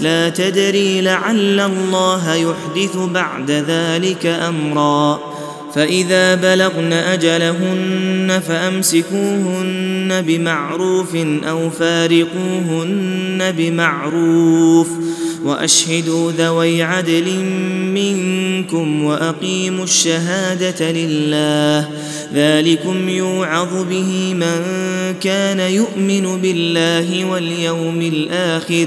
لا تدري لعل الله يحدث بعد ذلك أمرا. فإذا بلغن أجلهن فأمسكوهن بمعروف أو فارقوهن بمعروف وأشهدوا ذوي عدل منكم وأقيموا الشهادة لله. ذلكم يوعظ به من كان يؤمن بالله واليوم الآخر.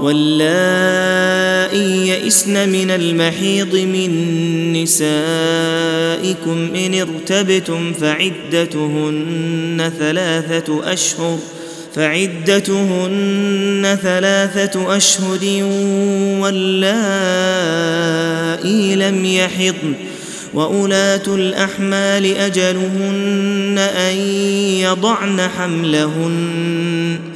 واللائي يئسن من المحيض من نسائكم إن ارتبتم فعدتهن ثلاثة أشهر فعدتهن ثلاثة أشهر واللائي لم يحضن وأولاة الأحمال أجلهن أن يضعن حملهن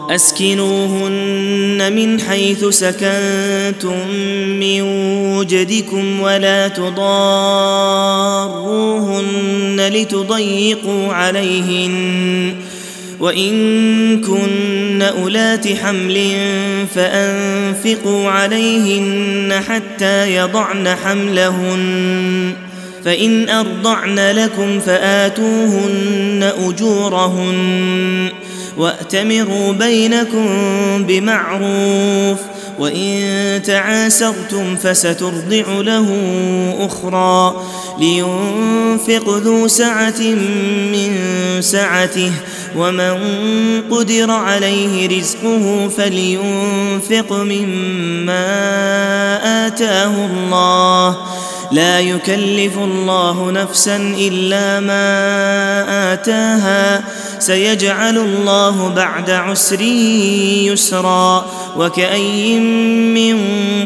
أسكنوهن من حيث سكنتم من وجدكم ولا تضاروهن لتضيقوا عليهن وإن كن أولات حمل فأنفقوا عليهن حتى يضعن حملهن فإن أرضعن لكم فآتوهن أجورهن واتمروا بينكم بمعروف وان تعاسرتم فسترضع له أخرى لينفق ذو سعه من سعته ومن قدر عليه رزقه فلينفق مما اتاه الله لا يكلف الله نفسا الا ما اتاها سيجعل الله بعد عسر يسرا وكأي من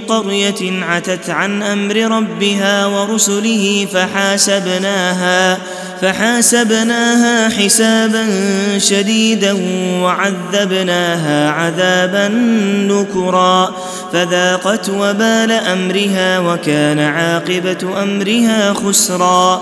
قرية عتت عن أمر ربها ورسله فحاسبناها فحاسبناها حسابا شديدا وعذبناها عذابا نكرا فذاقت وبال أمرها وكان عاقبة أمرها خسرا